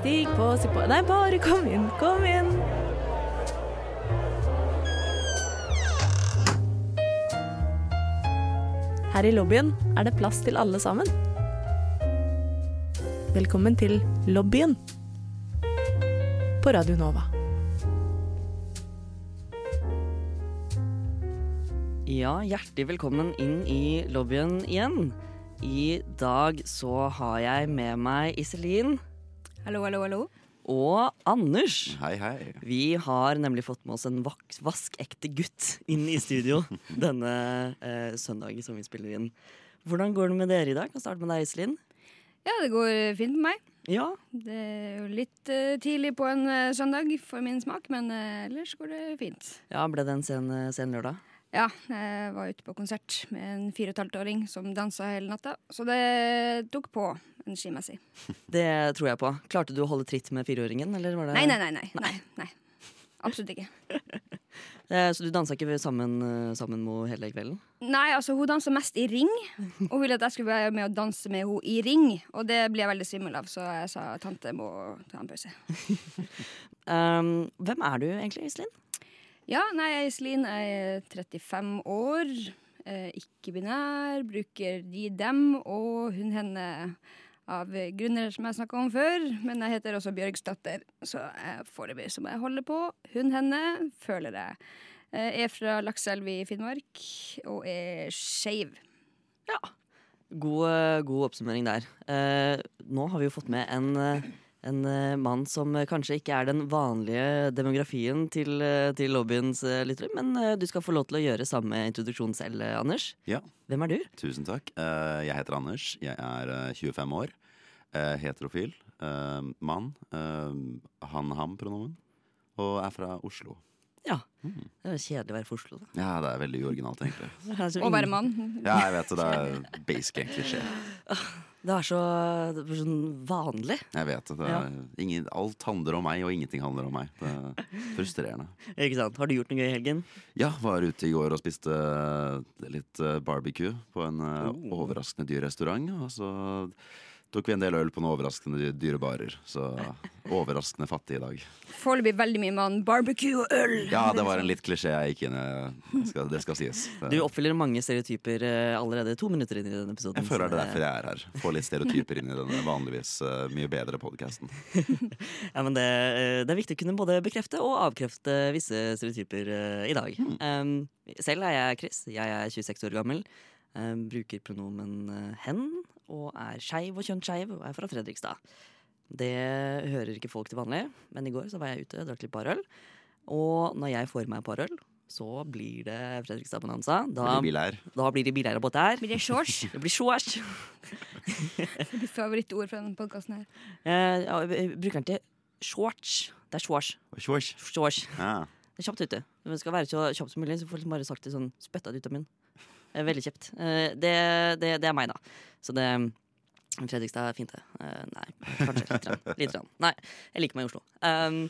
Stig på, stig på Nei, bare kom inn, kom inn. Her i lobbyen er det plass til alle sammen. Velkommen til lobbyen på Radio Nova. Ja, hjertelig velkommen inn i lobbyen igjen. I dag så har jeg med meg Iselin Hallo, hallo, hallo. og Anders. Hei, hei. Vi har nemlig fått med oss en vak- vaskekte gutt inn i studio denne eh, søndagen som vi spiller inn. Hvordan går det med dere i dag? Kan starte med deg, Iselin. Ja, det går fint med meg. Ja, Det er jo litt uh, tidlig på en uh, søndag for min smak, men uh, ellers går det fint. ja ble det en sen, sen lørdag? Ja, jeg var ute på konsert med en fire og et halvt åring som dansa hele natta, så det tok på energimessig. Det tror jeg på. Klarte du å holde tritt med fireåringen, eller var det Nei, nei, nei. nei, nei, nei. Absolutt ikke. Eh, Så du dansa ikke sammen, eh, sammen med henne hele kvelden? Nei, altså hun dansa mest i ring, og ville at jeg skulle være med å danse med henne i ring. Og det ble jeg veldig svimmel av, så jeg sa tante må ta en pause. Um, hvem er du egentlig, Iselin? Ja, nei, Iselin er 35 år, eh, ikke-binær, bruker de, dem og hun, henne av grunner som jeg snakka om før. Men jeg heter også Bjørgsdatter, så jeg foreløpig så må jeg holde på. Hun, henne, føler jeg. Eh, er fra Lakselv i Finnmark og er skeiv. Ja. God, eh, god oppsummering der. Eh, nå har vi jo fått med en, en eh, mann som eh, kanskje ikke er den vanlige demografien til, eh, til lobbyens lyttere, men du skal få lov til å gjøre samme introduksjon selv, Anders. Ja, Hvem er du? tusen takk. Eh, Jeg heter Anders. Jeg er eh, 25 år. eh, Heterofil. eh, Mann. Han-ham-pronomen. Og er fra Oslo. Ja. Det er kjedelig å være fra Oslo, da. Ja, det er veldig uoriginalt, egentlig. Er Og være mann. Ja, jeg vet det. Det er basically egentlig klisjé. Det er så, det er sånn vanlig. Jeg vet det. er ingen, alt handler om meg, og ingenting handler om meg. Det er frustrerende. Ikke sant? Har du gjort noe gøy i helgen? Ja, var ute i går og spiste eh, litt eh, barbecue på en eh, Oh. overraskende dyr restaurant. Og så tok vi en del øl på noen overraskende dy- dyre barer. Så overraskende fattig i dag. Foreløpig veldig mye mann. Barbecue og øl! Ja, det var en litt klisjé jeg gikk inn i. Skal, det skal sies. Det, Du oppfyller mange stereotyper eh, allerede to minutter inn i denne episoden. jeg føler det er derfor jeg er her. Få litt stereotyper inn i denne vanligvis eh, mye bedre podkasten. Ja, men det, eh, det er viktig å kunne både bekrefte og avkrefte visse stereotyper i dag. Um, selv er jeg Chris. Jeg er 26 år gammel. Um, bruker pronomen hen og er skeiv og kjønnsskeiv og er fra Fredrikstad. Det hører ikke folk til vanlig, men i går så var jeg ute og drakk litt parøl. Og når jeg får meg parøl, så blir det Fredrikstad-bonanza. Da, da blir det bileier og båter. Blir det shorts? Det blir shorts. Ditt favorittord fra denne podkasten her. Eh, ja, jeg bruker den til shorts. Det er shorts. Shorts. Shorts. Ja. Det er kjapt ute. Det skal være så kjapt som mulig, så får jeg liksom bare sagt det sånn spytta det ut av munnen. Er Veldig kjapt. Eh, Det, det, det er meg, da. Så det Fredrikstad er fint, det. Eh, Nei, kanskje lite grann. Litt. Nei, jeg liker meg i Oslo. Um,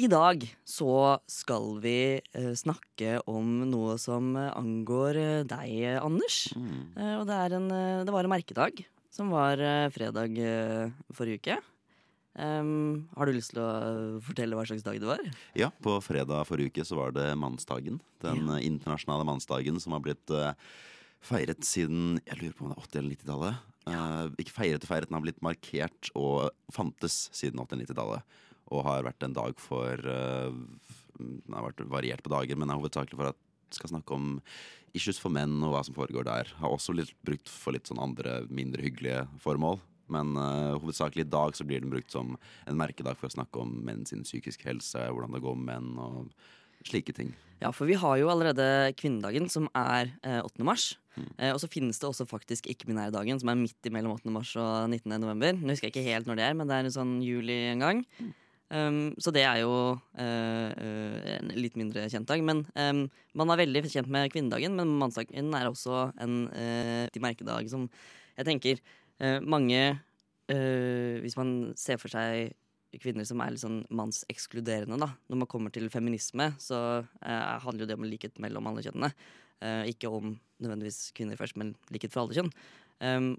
I dag så skal vi eh, snakke om noe som eh, angår eh, deg, eh, Anders. Mm. Eh, og det, er en, eh, det var en merkedag som var eh, fredag eh, forrige uke. Um, har du lyst til å fortelle hva slags dag det var? Ja, på fredag forrige uke så var det mannsdagen. Den Ja. internasjonale mannsdagen som har blitt uh, feiret siden jeg lurer på om det er 80- eller 90-tallet. Eh, ikke feiret og feiret, den har blitt markert og fantes siden 80- og 90-tallet. Og har vært en dag for uh, Den har vært variert på dager, men er hovedsakelig for at skal snakke om issues for menn og hva som foregår der. Har også blitt brukt for litt sånn andre, mindre hyggelige formål. Men uh, hovedsakelig i dag så blir den brukt som en merkedag for å snakke om menn sin psykiske helse, hvordan det går med menn og slike ting. Ja, for vi har jo allerede kvinnedagen, som er eh, 8. mars. Eh, og så finnes det også faktisk ikke-binærdagen, som er midt imellom 8. mars og 19. november. Nå husker jeg ikke helt når det er, men det er en sånn juli en gang. Um, så det er jo eh, eh, en litt mindre kjent dag. Men um, man er veldig kjent med kvinnedagen, men mannsdagen er også en uh, merkedag som jeg tenker eh, mange eh, Hvis man ser for seg kvinner som er litt sånn mannsekskluderende, da. Når man kommer til feminisme, så eh, handler jo det om likhet mellom alle kjønnene. Eh, ikke om nødvendigvis kvinner først, men likhet for alle kjønn.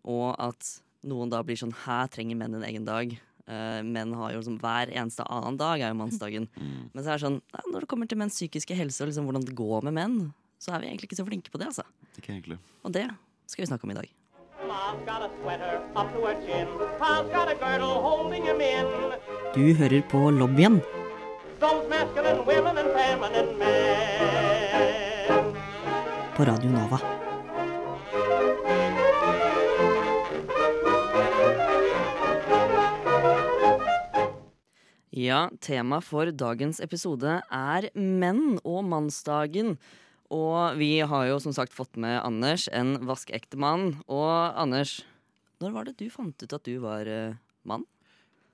Og at noen da blir sånn Her trenger menn en egen dag. Uh, menn har jo liksom hver eneste annen dag er jo mannsdagen. Mm. Men så er det sånn, ja, når det kommer til menns psykiske helse og liksom hvordan det går med menn, så er vi egentlig ikke så flinke på det. altså. Ikke egentlig. Og det skal vi snakke om i dag. Du hører på Lobbyen Those masculine women and feminine men. på Radio Nova. Ja, tema for dagens episode er menn og mannsdagen. Og vi har jo som sagt fått med Anders, en vaskeekte mann. Og Anders, når var det du fant ut at du var uh, mann?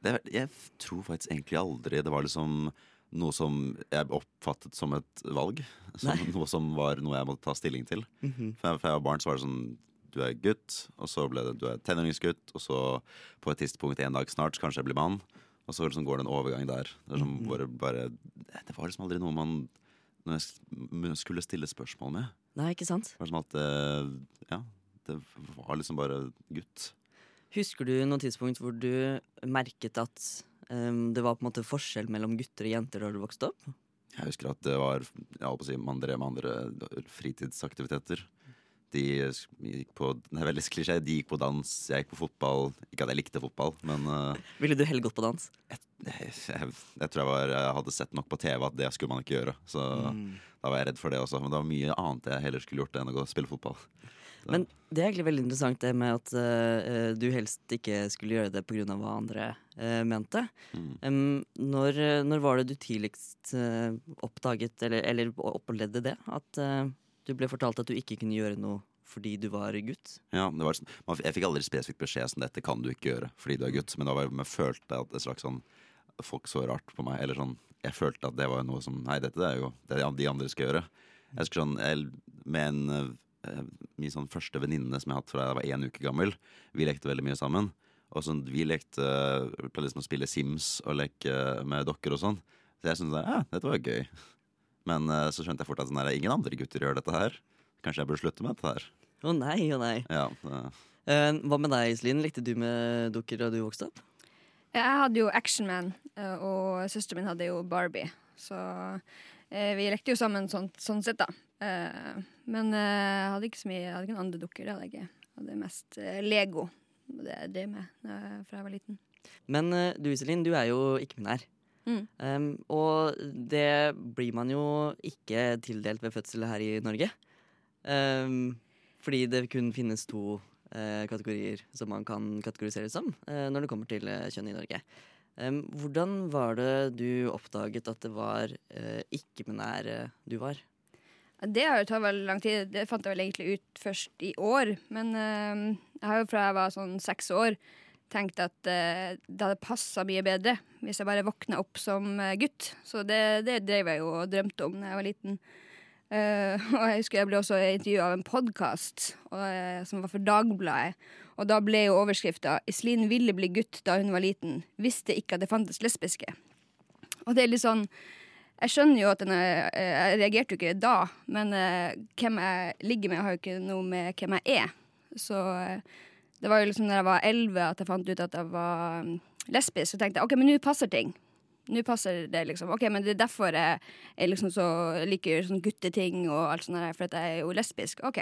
Det, jeg tror faktisk egentlig aldri det var liksom noe som jeg oppfattet som et valg. Som noe som var noe jeg måtte ta stilling til. For jeg, for jeg var barn, så var det sånn Du er gutt, og så ble det du er tenåringsgutt, og så på et tidspunkt en dag snart kanskje jeg blir mann. Og så liksom går det en overgang der. Det, er som bare, bare, det var liksom aldri noe man når jeg skulle stille spørsmål med. Nei, ikke sant? Det var som at eh, Ja, det var liksom bare gutt. Husker du noe tidspunkt hvor du merket at um, det var på en måte forskjell mellom gutter og jenter da du vokste opp? Jeg husker at det var jeg på å si, man drev med andre fritidsaktiviteter. De gikk på det er veldig klisjé, de gikk på dans, jeg gikk på fotball. Ikke at jeg likte fotball, men uh, Ville du heller gått på dans? jeg, jeg, jeg tror jeg, var, jeg hadde sett nok på TV at det skulle man ikke gjøre. Så da var jeg redd for det også. Men det var mye annet jeg heller skulle gjort enn å gå og spille fotball. Men det er egentlig veldig interessant det med at uh, du helst ikke skulle gjøre det pga. hva andre uh, mente. Mm. Um, når, når var det du tidligst oppdaget, eller, eller opplevde det, at du ble fortalt at du ikke kunne gjøre noe fordi du var gutt? Ja, var, sånn- jeg fikk aldri spesifikt beskjed som dette kan du ikke gjøre fordi du er gutt. Men da var jeg, følte at det slags sånn Folk så rart på meg. Eller sånn Jeg følte at det var noe som Nei, dette er jo det de andre skal gjøre. Jeg husker sånn jeg, Med en eh, min sånn første venninne som jeg har hatt fra jeg var én uke gammel. Vi lekte veldig mye sammen. Og sånn, vi lekte uh, liksom å spille Sims og leke med dokker og sånn. Så jeg syntes ja, dette var gøy. Men uh, så skjønte jeg fort at sånn, der, ingen andre gutter gjør dette her. Kanskje jeg burde slutte med dette her. Å nei, å nei. Ja, uh, Eh, hva med deg, Iselin? Likte du med dukker da du vokste opp? Jeg hadde jo Action Man, eh, og søsteren min hadde jo Barbie. Så eh, vi lekte jo sammen sånn, sånn sett, da. Eh, men eh, jeg hadde ikke så mye Jeg hadde ikke noen andre dukker. Det hadde jeg ikke. Jeg hadde mest Lego. Det jeg drev med da fra jeg var liten. Men du Iselin, du er jo ikke-binær. Mm. Um, og det blir man jo ikke tildelt ved fødsel her i Norge. Um, fordi det kun finnes to uh, kategorier som man kan kategoriseres som uh, når det kommer til uh, kjønn i Norge. Um, hvordan var det du oppdaget at det var ikke-binær du var? Det har jo tatt veldig lang tid. Det fant jeg vel egentlig ut først i år. Men jeg har jo fra jeg var sånn seks år tenkt at eh, det hadde passa mye bedre hvis jeg bare våkna opp som eh, gutt. Så det, det drev jeg jo og drømte om da jeg var liten. Uh, og jeg husker jeg ble også intervjua av en podkast som var for Dagbladet. Og da ble jo overskrifta 'Iselin ville bli gutt da hun var liten. Visste ikke at det fantes lesbiske'. Og det er litt sånn jeg skjønner jo at den er, eh, Jeg reagerte jo ikke da, men hvem jeg ligger med, har jo ikke noe med hvem jeg er. Så eh, det var jo liksom når jeg var elleve at jeg fant ut at jeg var mm, lesbisk. Så tenkte jeg OK, men nå passer ting. Nå passer det, liksom. Ok, Men det er derfor jeg, jeg liksom så liker sånn gutteting og alt sånt, der, for at jeg er jo lesbisk. OK.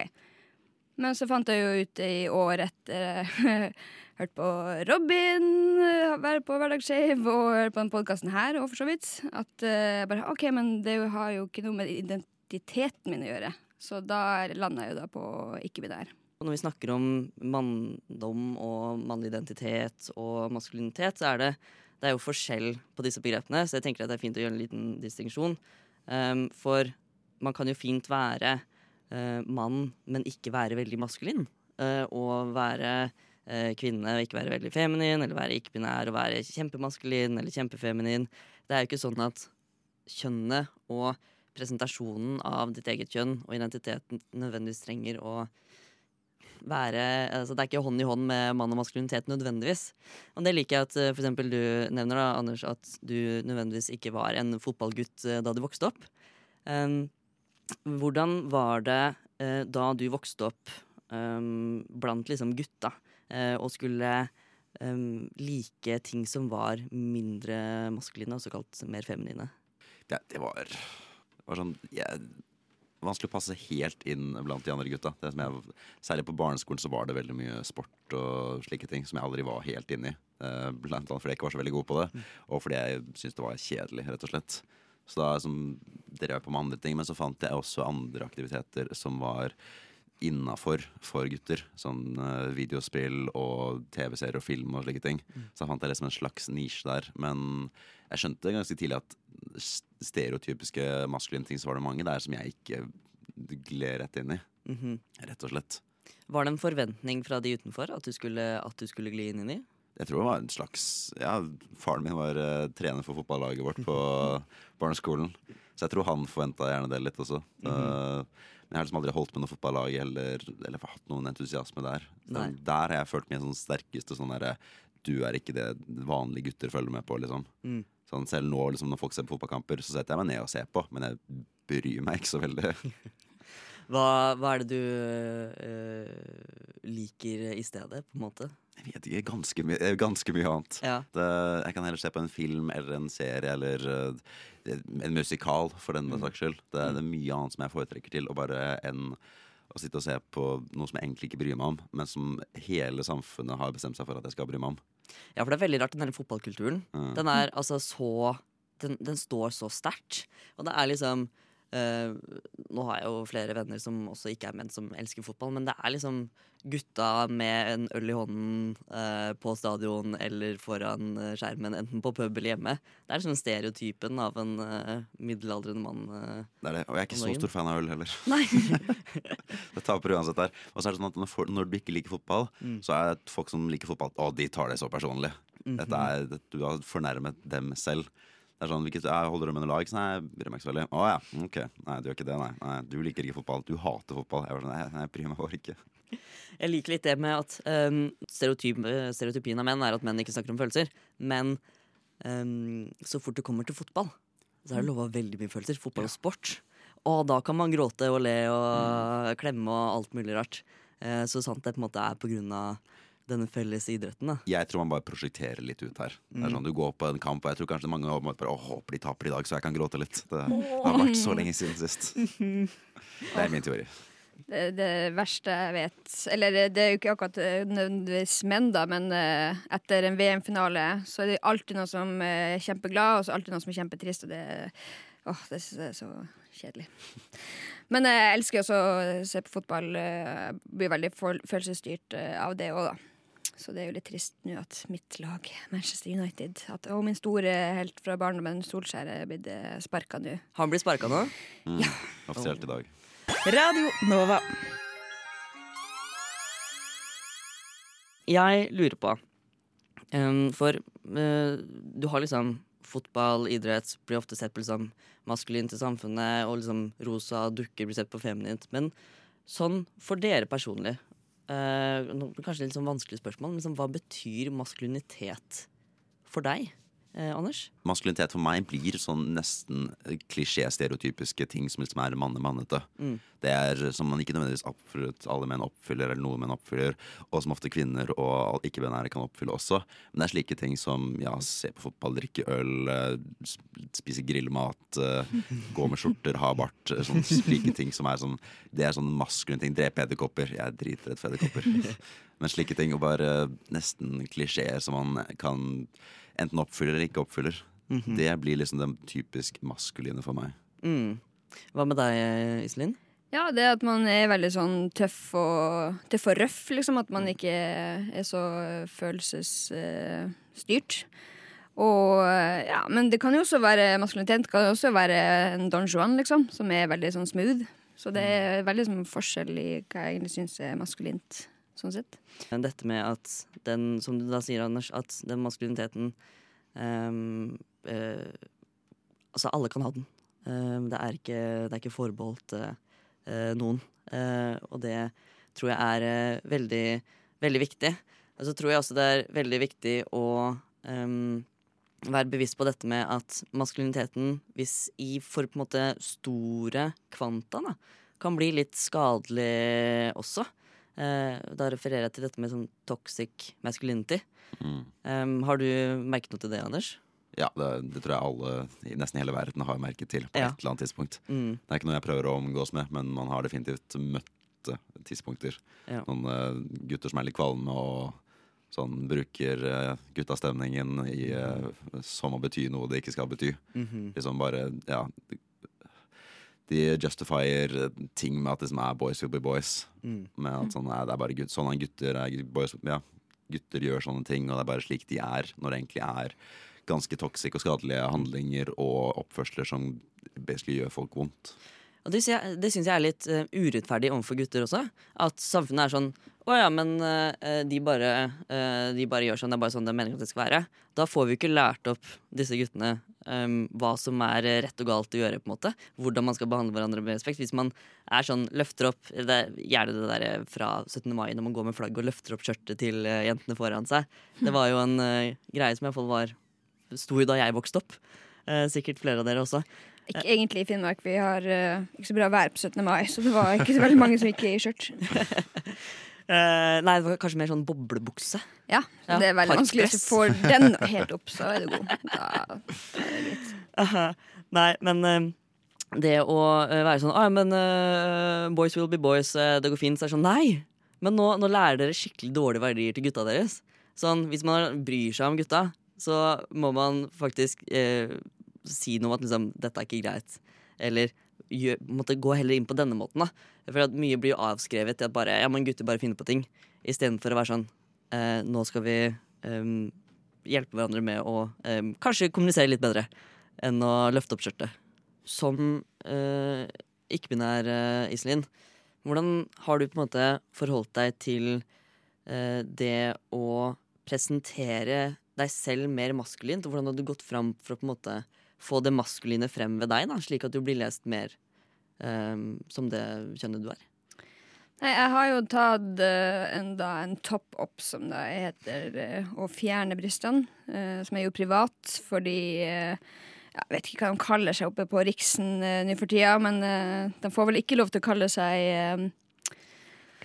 Men så fant jeg jo ut i år etter hørt på Robin, eh, være på Hverdagsskeiv og hørt på denne podkasten her, og for så vidt, at jeg bare OK, men det har jo ikke noe med identiteten min å gjøre. Så da landa jeg jo da på ikke-binær. Og når vi snakker om manndom og mannlig identitet og maskulinitet, så er det, det er jo forskjell på disse begrepene, så jeg tenker at det er fint å gjøre en liten distinksjon. Um, for man kan jo fint være uh, mann, men ikke være veldig maskulin. Uh, og være uh, kvinne og ikke være veldig feminin, eller være ikke-binær og være kjempemaskulin eller kjempefeminin. Det er jo ikke sånn at kjønnet og presentasjonen av ditt eget kjønn og identiteten nødvendigvis trenger å være altså Det er ikke hånd i hånd med mann og maskulinitet nødvendigvis. Og det liker jeg at eh, for du nevner, da, Anders, at du nødvendigvis ikke var en fotballgutt eh, da du vokste opp. Um, hvordan var det uh, da du vokste opp um, blant liksom gutta uh, og skulle um, like ting som var mindre maskuline, og såkalt mer feminine? Ja, det var, det var sånn jeg, Vanskelig å passe helt inn blant de andre gutta. Det som jeg, særlig på barneskolen så var det veldig mye sport og slike ting som jeg aldri var helt inne i. Eh, blant annet fordi jeg ikke var så veldig god på det, og fordi jeg syntes det var kjedelig, rett og slett. Så da som, drev jeg på med andre ting, men så fant jeg også andre aktiviteter som var innafor for gutter. Sånn uh, videospill og TV-serier og film og slike ting. Så jeg fant jeg liksom en slags nisje der. Men jeg skjønte ganske tidlig at stereotypiske maskuline ting så var det mange der som jeg ikke gled rett inn i. Mhm. Rett og slett. Var det en forventning fra de utenfor at du skulle, at du skulle gli inn i? Jeg tror det var en slags Ja, faren min var uh, trener for fotballaget vårt på barneskolen. Så jeg tror han forventa gjerne det litt også. Så, Men jeg har liksom aldri holdt med noe fotballag eller, eller hatt noen entusiasme der. Der har jeg følt min sånn sterkeste sånn derre Du er ikke det vanlige gutter følger med på, liksom. Mm. Sånn selv nå liksom, når folk ser på fotballkamper, så setter jeg meg ned og ser på, men jeg bryr meg ikke så veldig. Hva, hva er det du øh, liker i stedet, på en måte? Jeg vet ikke, ganske, my ganske mye annet. Ja. Det, jeg kan heller se på en film eller en serie eller uh, en musikal, for den saks skyld. Det, det er mye annet som jeg foretrekker til, og bare enn å sitte og se på noe som jeg egentlig ikke bryr meg om, men som hele samfunnet har bestemt seg for at jeg skal bry meg om. Ja, for det er veldig rart, den der fotballkulturen. Mm. Den er altså så Den, den står så sterkt. Og det er liksom eh, Nå har jeg jo flere venner som også ikke er menn som elsker fotball, men det er liksom gutta med en øl i hånden eh, på stadion eller foran eh, skjermen, enten på pub eller hjemme. Det er liksom stereotypen av en eh, middelaldrende mann. Det er det. Og jeg er ikke så stor fan av øl heller. Nei! Det taper uansett der. Og så er det sånn at når, du ikke liker fotball, Mm. så er det folk som liker fotball, og de tar det så personlig. Mhm. Dette er, du har fornærmet dem selv. Det er sånn, hvilket, jeg Holder du med noe lag? Nei, jeg bryr meg ikke så veldig. Å ja, ok. Nei, du gjør ikke det, nei. nei. Du liker ikke fotball. Du hater fotball. Jeg var sånn, nei, jeg bryr meg bare ikke. Jeg liker litt det med at um, stereotyp, stereotypien av menn er at menn ikke snakker om følelser. Men um, så fort det kommer til fotball, så er det lova veldig mye følelser. Fotball og sport. Og da kan man gråte og le og klemme og alt mulig rart. Eh, så sant det på en måte er på grunn av denne felles idretten. da Jeg tror man bare prosjekterer litt ut her. Det Mm. er sånn, Du går på en kamp, og jeg tror kanskje mange bare Å, håper de taper i dag, så jeg kan gråte litt. Det, det har vært så lenge siden sist. Det er min teori. Det, det verste jeg vet Eller det er jo ikke akkurat eh, nødvendigvis menn, da, men uh, etter en VM-finale så er det alltid noen som er kjempeglad, og så alltid noen som er kjempetrist, og det Åh, det synes jeg er så kjedelig. Men jeg elsker også å se på fotball. Uh, Blir veldig følelsesstyrt eh, av det òg, da. Så det er jo litt trist nå at mitt lag, Manchester United at, Og min store helt fra barndommen, Solskjær, er blitt sparka nå. Han blir sparka nå. Mm. Offisielt i dag. Radio Nova. Jeg lurer på um, For uh, du har liksom fotball, idrett blir ofte sett på liksom maskulint i samfunnet, og liksom rosa dukker blir sett på feminint. Men sånn for dere personlig, nå kanskje litt sånn vanskelig spørsmål, men sånn, hva betyr maskulinitet for deg, eh, Anders? Maskulinitet for meg blir sånn nesten klisjé-stereotypiske ting som liksom er manne-mannete. Mm. Det er som man ikke nødvendigvis absolutt alle menn oppfyller, eller noen menn oppfyller, og som ofte kvinner og ikke-binære kan oppfylle også. Men det er slike ting som ja, se på fotball, drikke øl, eh, spise grillmat, eh, gå med skjorter, ha bart. eh, Sånn slike ting som er sånn Det er sånn maskuline ting. Drepe edderkopper. Jeg er dritredd for edderkopper. Men slike ting, og bare nesten klisjeer som man kan enten oppfyller eller ikke oppfyller. Det blir liksom det typisk maskuline for meg. Mm. Hva med deg, Iselin? Ja, det at man er veldig sånn tøff og, tøff og røff, liksom. At man ikke er så følelsesstyrt. Og ja, Men det kan jo også være maskulinitet. Det kan jo også være en Don Juan, liksom, som er veldig sånn smooth. Så det er veldig sånn forskjell i hva jeg egentlig syns er maskulint, sånn sett. Dette med at den, som du da sier, Anders, at den maskuliniteten um, uh, Altså, alle kan ha den. Um, det, er ikke, det er ikke forbeholdt eh, eh, noen. Uh, og det tror jeg er veldig, veldig viktig. Og så tror jeg også det er veldig viktig å um, være bevisst på dette med at maskuliniteten, hvis i for på en måte store kvanta, da, kan bli litt skadelig også. Eh, da refererer jeg til dette med sånn toxic masculinity. Mm. Um, har du merket noe til det, Anders? Ja, det, det tror jeg alle i nesten hele verden har merket til på Ja. et eller annet tidspunkt. Mm. Det er ikke noe jeg prøver å omgås med, men man har definitivt møtt tidspunkter. Ja. Noen uh, gutter som er litt kvalme og sånn bruker uh, guttastemningen i, uh, som å bety noe det ikke skal bety. Mhm. Liksom bare, ja De justifier ting med at det som er boys will be boys. Mm. Med at sånn, det er bare gutt, sånn er gutter er boys, ja, Gutter gjør sånne ting, og det er bare slik de er, når det egentlig er ganske toxic og skadelige handlinger og oppførsler som basically gjør folk vondt. Og det, det syns jeg er litt eh, urettferdig overfor gutter også. At samfunnet er sånn Å ja, men uh, de, bare, uh, de bare gjør sånn. Det er bare sånn det er meningen at det skal være. Da får vi jo ikke lært opp disse guttene um, hva som er rett og galt å gjøre. på en måte Hvordan man skal behandle hverandre med respekt. Hvis man er sånn, løfter opp det er Gjerne det der fra 17. mai når man går med flagg og løfter opp skjørtet til uh, jentene foran seg. Det var jo en greie som i hvert fall var sto da jeg vokste opp. Sikkert flere av dere også. Ikke egentlig i Finnmark. Vi har ikke så bra vær på 17. mai, så det var ikke så veldig mange som gikk i skjørt. Eh, nei, det var kanskje mer sånn boblebukse. Ja, Ja, det er veldig vanskelig. Hvis du får den helt opp, så er det god. Da, da er det greit. Nei, men uh, det å eh, være sånn ah, men Boys will be boys, det går fint. Så er det sånn Nei! Men nå, nå lærer dere skikkelig dårlige verdier til gutta deres. Sånn, Hvis man bryr seg om gutta, så må man faktisk si noe om at liksom, dette er ikke greit. Eller gjør, måtte gå heller inn på denne måten. da For at Mye blir jo avskrevet til at bare, ja, men gutter bare finner på ting. Istedenfor å være sånn eh, Nå skal vi eh, hjelpe hverandre med å eh, kanskje kommunisere litt bedre enn å løfte opp skjørtet. Som eh, ikke-binær eh, Iselin, hvordan har du på en måte forholdt deg til eh, det å presentere deg selv mer maskulint? Hvordan har du gått fram for å på en måte få det maskuline frem ved deg, da, slik at du blir lest mer um, som det kjønnet du er? Nei, jeg har jo tatt uh, en, da, en top up, som det heter, uh, å fjerne brystene. Uh, som er jo privat, fordi Jeg vet ikke hva de kaller seg oppe på Riksen nå for tida, men de får vel ikke lov til å kalle seg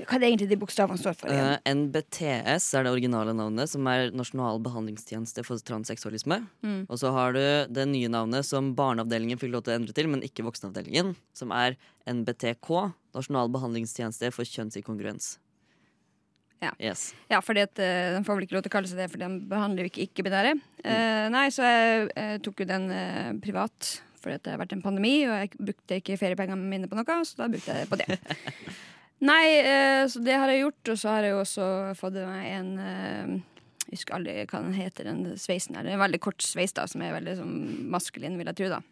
Hva er det egentlig de bokstavene står for? igjen? Eh, NBTS er det originale navnet, som er Nasjonal behandlingstjeneste for transseksualisme. Mm. Og så har du det nye navnet som barneavdelingen fikk lov til å endre til, men ikke voksenavdelingen, som er NBTK, Nasjonal behandlingstjeneste for kjønnsinkongruens. Ja. Yes. Ja, fordi at eh, de får vel ikke lov til å kalle seg det, for den behandler jo ikke ikke-binære. Eh, nei, så jeg, jeg tok jo den uh, privat, fordi det har vært en pandemi, og jeg brukte ikke feriepengene mine på noe, så da brukte jeg det på det. nei, eh, så det har jeg gjort, og så har jeg også fått meg en eh, Jeg husker aldri hva den heter, den sveisen her. Er en veldig kort sveis, da, som er veldig sånn, maskulin, vil jeg tro, da.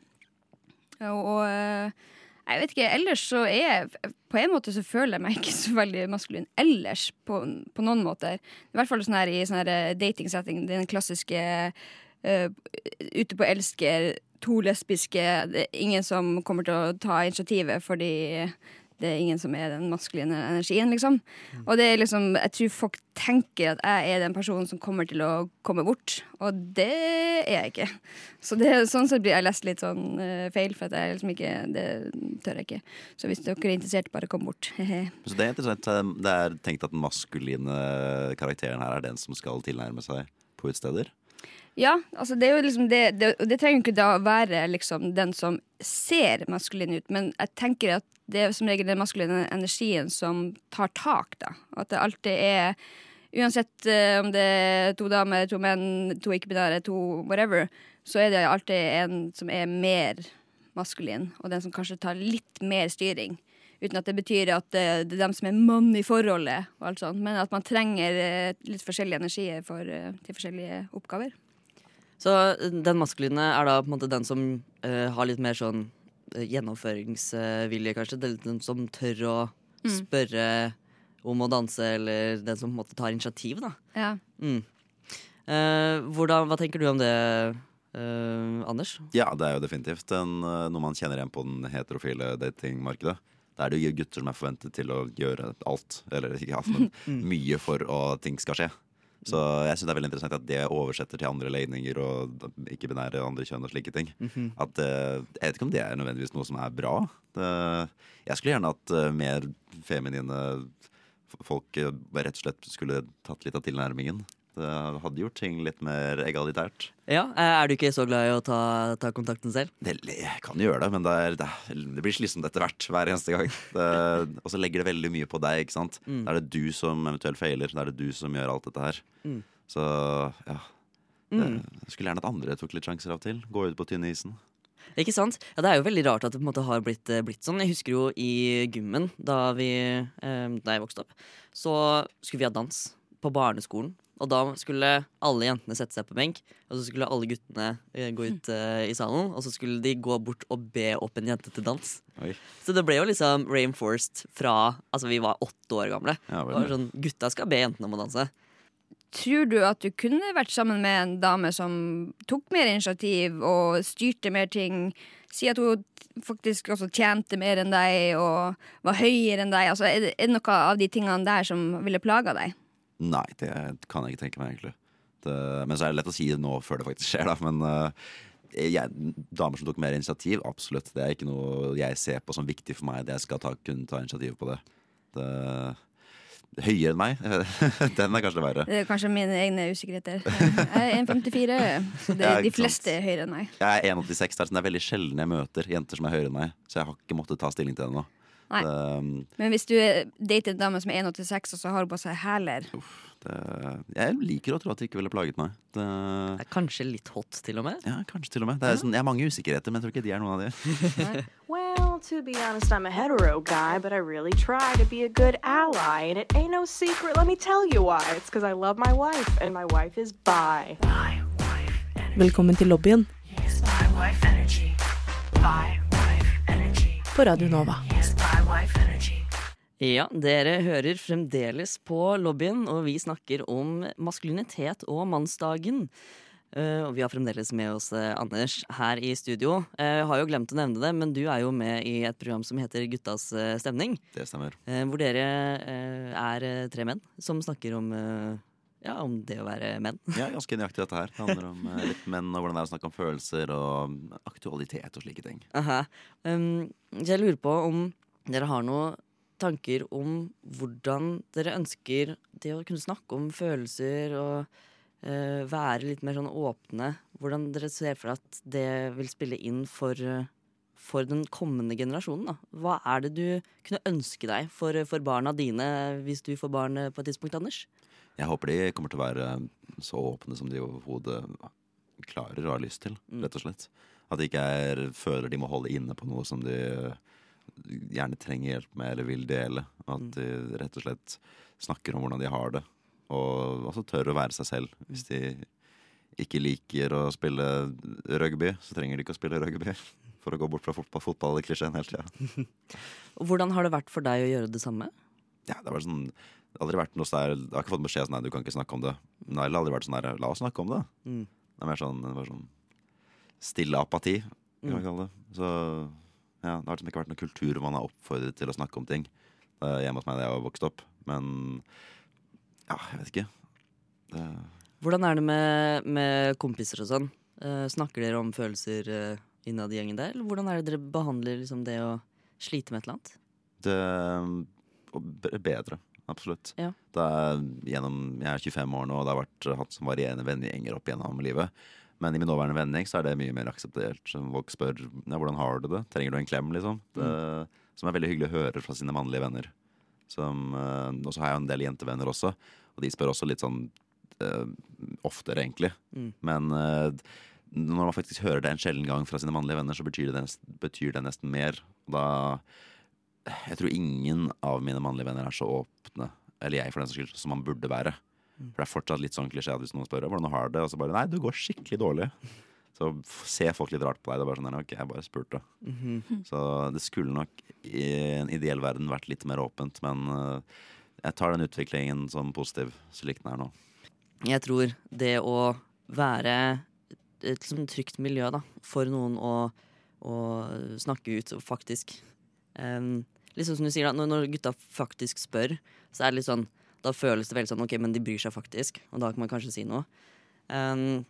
Og og, jeg vet ikke, ellers så er jeg På en måte så føler jeg meg ikke så veldig maskulin ellers, på, på noen måter. I hvert fall sånn her i sånn her eh, datingsetting, den klassiske uh, ute på elsker, to lesbiske, det er ingen som kommer til å ta initiativet fordi det er ingen som er den maskuline energien, liksom. Og det er liksom, jeg tror folk tenker at jeg er den personen som kommer til å komme bort, og det er jeg ikke. Så det, sånn sett blir jeg lest litt sånn uh, feil, for at jeg liksom ikke, det tør jeg ikke. Så hvis dere er interessert, bare kom bort. Så det er interessant. eh, Det er tenkt at den maskuline karakteren her er den som skal tilnærme seg på utesteder. Ja, altså det er jo liksom det, det, det trenger jo ikke da være liksom den som ser maskulin ut, men jeg tenker at det er som regel den maskuline energien som tar tak, da. At det alltid er Uansett uh, om det er to damer, to menn, to ikke-binære, to whatever, så er det alltid en som er mer maskulin, og den som kanskje tar litt mer styring. Uten at det betyr at det, det er dem som er mann i forholdet, og alt sånt, men at man trenger uh, litt forskjellige energier for, til forskjellige oppgaver. Så den maskuline er da på en måte den som har litt mer sånn gjennomføringsvilje, kanskje. Det er litt den som tør å Mm. spørre om å danse, eller den som på en måte tar initiativ, da. Ja. Mm. Eh, hvordan, hva tenker du om det, eh, Anders? Ja, det er jo definitivt en, eh, noe man kjenner igjen på den heterofile datingmarkedet. Da er det jo gutter som er forventet til å gjøre alt, eller ikke alt, men mye for at ting skal skje. Så jeg syns det er veldig interessant at det oversetter til andre legninger og ikke-binære andre kjønn og slike ting. At eh, Jeg vet ikke om det er nødvendigvis noe som er bra. Det, jeg skulle gjerne hatt eh, mer feminine folk eh, rett og slett skulle tatt litt av tilnærmingen. Det hadde gjort ting litt mer egalitært. Ja, eh, Er du ikke så glad i å ta, ta kontakten selv? Det, jeg kan gjøre det, men det, er, det, det blir slitsomt etter hvert. Hver eneste gang. Det, og så legger det veldig mye på deg. ikke sant? Mm. Da er det du som eventuelt feiler. Da er det du som gjør alt dette her. Mm. Så ja. Det, Mm. jeg skulle gjerne at andre tok litt sjanser av og til. Gå ut på tynne isen. Ikke sant? Ja, Det er jo veldig rart at det på en måte har blitt, eh, blitt sånn. Jeg husker jo i gymmen da, vi, eh, da jeg vokste opp, så skulle vi ha dans på barneskolen. Og da skulle alle jentene sette seg på benk, og så skulle alle guttene eh, gå ut uh, i salen. Og så skulle de gå bort og be opp en jente til dans. Oi. Så det ble jo liksom reinforced fra Altså, vi var åtte år gamle. Ja, var sånn, Gutta skal be jentene om å danse. Tror du at du kunne vært sammen med en dame som tok mer initiativ og styrte mer ting? Si at hun faktisk også tjente mer enn deg og var høyere enn deg. Altså, det, er det noe av de tingene der som ville plaga deg? Nei, det kan jeg ikke tenke meg, egentlig. Det, men så er det lett å si det nå før det faktisk skjer, da. Men uh, jeg, damer som tok mer initiativ, absolutt. Det er ikke noe jeg ser på som viktig for meg. Det jeg skal ta, kunne ta initiativ på det. det høyere enn meg, den er kanskje det verre. Det er kanskje mine egne usikkerheter. Jeg er 1,54, så det, de fleste er høyere enn meg. Jeg er 1,86. så det er veldig sjelden jeg møter jenter som er høyere enn meg. Så jeg har ikke måttet ta stilling til det ennå. Nei. Det, Men hvis du er- dater en dame som er 1,86, og så har hun på seg hæler jeg liker å tro at det ikke ville plaget meg. Det, Det er kanskje litt hot, til og med. ja, kanskje til og med. Det er sånn, jeg har mange usikkerheter, men jeg tror ikke de er noen av de. Well, to be honest, I'm a hetero guy, but I really try to be a good ally. And it ain't no secret, let me tell you why. It's because I love my wife, and my wife is bi. Velkommen til lobbyen på Radio Nova. Ja, dere hører fremdeles på lobbyen, og vi snakker om maskulinitet og mannsdagen. Uh, og vi har fremdeles med oss uh, Anders her i studio. Uh, har jo glemt å nevne det, men du er jo med i et program som heter Guttas eh, stemning. Det stemmer. eh, Hvor dere er tre menn som snakker om, ja, om det å være menn. Ja, ganske nøyaktig dette her. Det handler om eh, litt menn og hvordan det er å snakke om følelser og aktualitet og slike ting. Aha. Um, jeg lurer på om dere har noen tanker om hvordan dere ønsker det å kunne snakke om følelser og uh, være litt mer sånn åpne. Hvordan dere ser for at det vil spille inn for, eh, for den kommende generasjonen. Da. Hva er det du kunne ønske deg for, for barna dine hvis du får barn eh, på et tidspunkt, Anders? Jeg håper de kommer til å være så åpne som de overhodet klarer og har lyst til, Mm. rett og slett. At de ikke er, føler de må holde inne på noe som de gjerne trenger hjelp med eller vil dele. At Mm. de rett og slett snakker om hvordan de har det. Og også tør å være seg selv. Hvis de ikke liker å spille rugby, så trenger de ikke å spille rugby. For å gå bort fra fotball, fotball i klisjeen hele tida. Hvordan har det vært for deg å gjøre det samme? Ja, det har sånn aldri vært noe sånn der, Jeg har ikke fått beskjed sånn Nei, du kan ikke snakke om det. Men det har aldri vært sånn der La oss snakke om det. Mm. Det er mer sånn, det var sånn stille apati, kan Mm. kalle det. Så ja, det har liksom ikke vært noen kultur hvor man er oppfordret til å snakke om ting. Hjemme hos meg da jeg var vokst opp. Men ja, jeg vet ikke. Det, Hvordan er det med, med kompiser og sånn? Eh, snakker dere om følelser uh, innad i gjengen der? Eller hvordan er det dere behandler liksom, det å slite med et eller annet? det er bedre. Absolutt. Ja. Det er gjennom, jeg er 25 år nå, og det har vært hatt som varierende vennegjenger opp gjennom livet. Men i min nåværende vending så er det mye mer akseptert. Folk spør ja, hvordan har du det. Trenger du en klem, liksom? Det, Som er veldig hyggelig å høre fra sine mannlige venner. Som, eh, og så har jeg en del jentevenner også, og de spør også litt sånn uh, oftere, egentlig. Mm. Men uh, når man faktisk hører det en sjelden gang fra sine mannlige venner, så betyr det, betyr det nesten mer. Da Jeg tror ingen av mine mannlige venner er så åpne, eller jeg for den saks skyld, som man burde være. For det er fortsatt litt sånn klisjé at hvis noen spør hvordan du har det, og så bare Nei, du går skikkelig dårlig. Så ser folk litt rart på deg. Det er bare sånn Ok, jeg bare spurte. Mhm. Så det skulle nok i en ideell verden vært litt mer åpent, men eh, jeg tar den utviklingen som positiv, slik den er nå. Jeg tror det å være et liksom, trygt miljø da, for noen å, å snakke ut faktisk um, Liksom som du sier da, når, når gutta faktisk spør, så er det litt sånn Da føles det veldig sånn ok, men de bryr seg faktisk, og da kan man kanskje si noe. Um,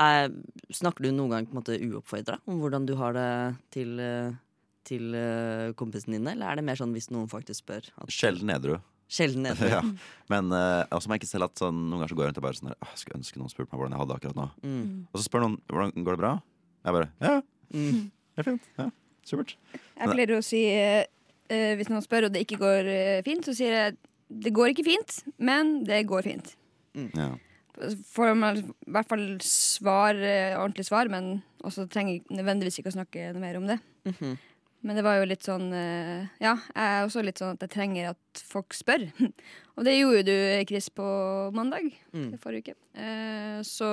er, snakker du noen gang på en måte uoppfordra om hvordan du har det til, til eh, kompisene dine, eller er det mer sånn hvis noen faktisk spør? At, Sjelden edru. Sjelden edru. ja. Men uh, også merker selv at sånn, noen ganger så går jeg rundt og bare sånn her, Jeg skulle ønske noen spurte meg hvordan jeg hadde det akkurat nå. Mm. Og så spør noen hvordan går det bra. Jeg bare ja, Mm. det er fint. Ja, supert. Jeg pleier å si eh, eh, Hvis noen spør og det ikke går uh, fint, så sier jeg det går ikke fint, men det går fint. Ja. Får man i hvert fall svar, eh, ordentlig svar, men også trenger nødvendigvis ikke å snakke noe mer om det. Mhm. Men det var jo litt sånn eh, Ja, jeg er også litt sånn at jeg trenger at folk spør. Og det gjorde du, Chris, på mandag Mm. forrige uke. Eh, Så,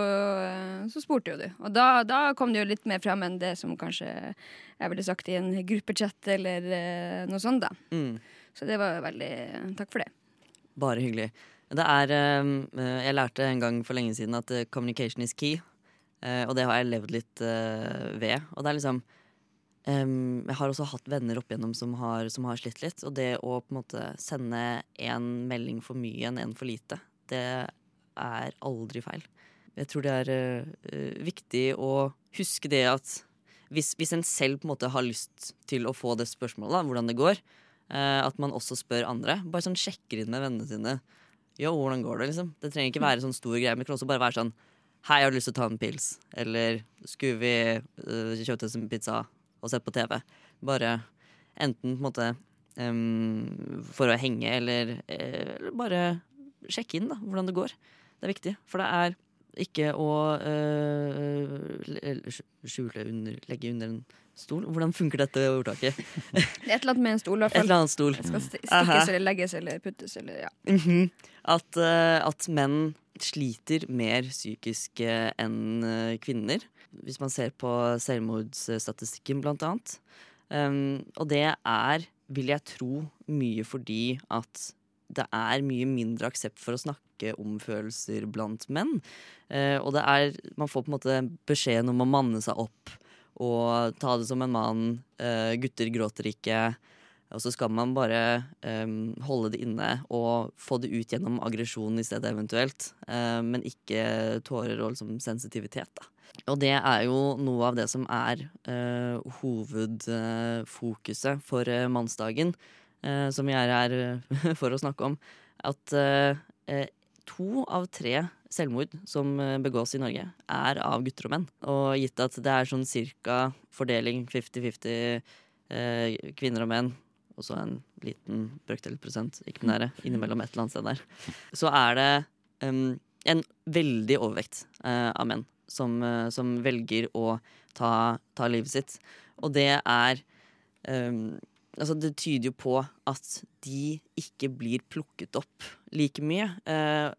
så spurte jo du. Og da, da kom det jo litt mer frem enn det som kanskje jeg ville sagt i en gruppechat eller noe sånt, da. Mm. Så det var veldig Takk for det. Bare hyggelig. Det er eh, Jeg lærte en gang for lenge siden at eh, communication is key. Eh, og det har jeg levd litt ved. Og det er liksom Jeg har også hatt venner opp igjennom som har, som har slitt litt. Og det å på en måte sende én melding for mye enn én for lite, det er aldri feil. Jeg tror det er viktig å huske det at hvis, hvis en selv på en måte har lyst til å få det spørsmålet, da, hvordan det går, eh, at man også spør andre. Bare sånn sjekker inn med vennene sine. Jo, hvordan går det, liksom? Det trenger ikke være sånn stor greie, men det kan også bare være sånn Hei, har du lyst til å ta en pils? Eller skulle vi uh, kjøpt oss en pizza og sett på TV? Bare enten på en måte um, for å henge, eller, eh, eller bare sjekke inn da, hvordan det går. Det er viktig, for det er ikke å eh, skjule under, legge under en stol. Hvordan funker dette ordtaket? Et eller annet med en stol, i hvert fall. Et eller annet stol. Det skal Aha. stikkes eller legges eller puttes eller ja. Mhm. at, uh, at menn sliter mer psykisk enn kvinner. Hvis man ser på selvmordsstatistikken, blant annet. Um, og det er, vil jeg tro, mye fordi at det er mye mindre aksept for å snakke om følelser blant menn. Eh, og det er Man får på en måte beskjeden om å manne seg opp og ta det som en mann. Eh, gutter gråter ikke. Og så skal man bare um, holde det inne og få det ut gjennom aggresjon i stedet eventuelt. Eh, men ikke tårer og liksom sensitivitet, da. Og det er jo noe av det som er uh, hovedfokuset for uh, mannsdagen, som jeg er her for å snakke om. At to av tre selvmord som eh, begås i Norge, er av gutter og menn. Og gitt at det er sånn cirka fordeling 50-50 eh, kvinner og menn, og så en liten brøkdel prosent ikke-binære innimellom et eller annet sted der, så er det um, en veldig overvekt eh, av menn som, eh, som velger å ta, ta livet sitt. Og det er um, Altså, det tyder jo på at de ikke blir plukket opp like mye. Eh,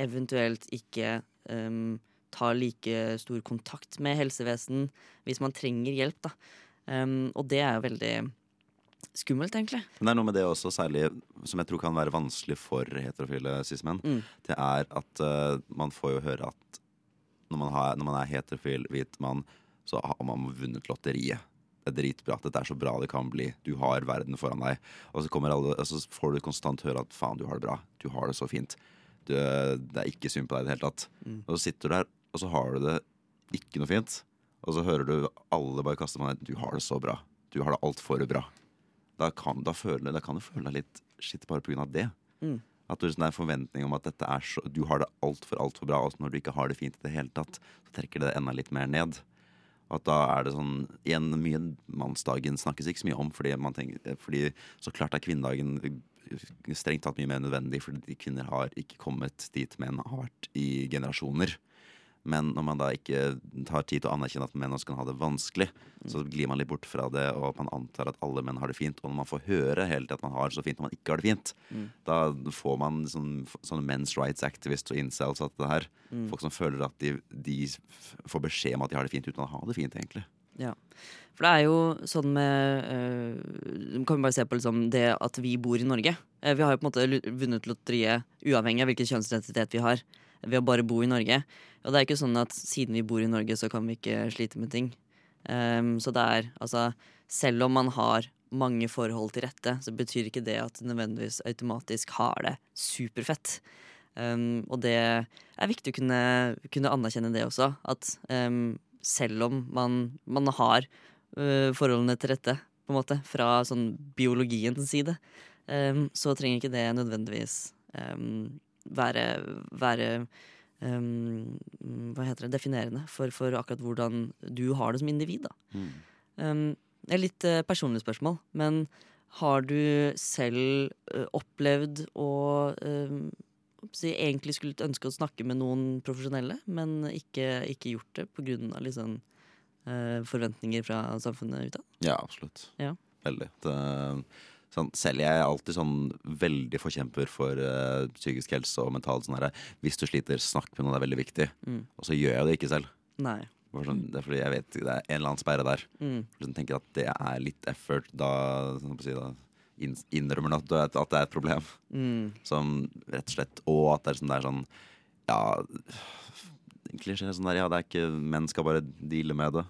eventuelt ikke um, tar like stor kontakt med helsevesen hvis man trenger hjelp, da. Um, og det er jo veldig skummelt, egentlig. Men det er noe med det også, særlig som jeg tror kan være vanskelig for heterofile cis-menn. Mm. Det er at uh, man får jo høre at når man, har, når man er heterofil hvit mann, så har man vunnet lotteriet. Det er dritbra dette er så bra det kan bli. Du har verden foran deg. Og så, alle, og så får du konstant høre at faen, du har det bra. Du har det så fint. Du, det er ikke synd på deg i det hele tatt. Mm. Og så sitter du der, og så har du det ikke noe fint. Og så hører du alle bare kaste deg Du har det så bra. Du har det altfor bra. Da kan, da, føle, da kan du føle deg litt skitt bare pga. det. Mm. At du, sånn, det er en forventning om at dette er så, du har det altfor altfor bra, og når du ikke har det fint i det hele tatt, så trekker det enda litt mer ned. At da er det sånn Igjen, mye mannsdagen snakkes ikke så mye om, fordi, man tenker, fordi så klart er kvinnedagen strengt tatt mye mer nødvendig, fordi kvinner har ikke kommet dit menn har vært i generasjoner. Men når man da ikke tar tid til å anerkjenne at menn også kan ha det vanskelig, så glir man litt bort fra det, og man antar at alle menn har det fint. Og når man får høre hele tiden at man har det så fint når man ikke har det fint, da får man sånne, sånne men's rights activists og incels at det her. Folk som føler at de, de får beskjed om at de har det fint uten å ha det fint, egentlig. Ja. For det er jo sånn med øh, Kan vi bare se på liksom det at vi bor i Norge. Eh, vi har jo på en måte vunnet lotteriet uavhengig av hvilken kjønnsidentitet vi har. Ved å bare bo i Norge. Og det er ikke sånn at siden vi bor i Norge, så kan vi ikke slite med ting. Um, så det er altså Selv om man har mange forhold til rette, så betyr ikke det at du nødvendigvis automatisk har det superfett. Um, og det er viktig å kunne, kunne anerkjenne det også. At um, selv om man, man har uh, forholdene til rette, på en måte, fra sånn biologiens side, um, så trenger ikke det nødvendigvis um, være, være um, Hva heter det? Definerende for, for akkurat hvordan du har det som individ. Da. Mm. Er litt uh, personlig spørsmål, men har du selv uh, opplevd å egentlig skulle ønske å snakke med noen profesjonelle, men ikke, ikke gjort det pga. Liksom, uh, forventninger fra samfunnet utad? Ja, absolutt. Ja. Veldig. Det, sånn, selv jeg er alltid sånn veldig forkjemper for uh, psykisk helse og mental sånn her, Hvis du sliter, snakk med noen, det er veldig viktig. Mm. Og så gjør jeg det ikke selv. Nei. Sånn, det er fordi jeg vet det er en eller annen sperre der. Mm. Sånn, tenker at det er litt effort, da, sånn på si, da innrømmer at, at det er et problem. Mm. Som rett og slett Og at det er sånn, det er sånn Ja Klisjé sånn der, ja, det er ikke Menn skal bare deale med det.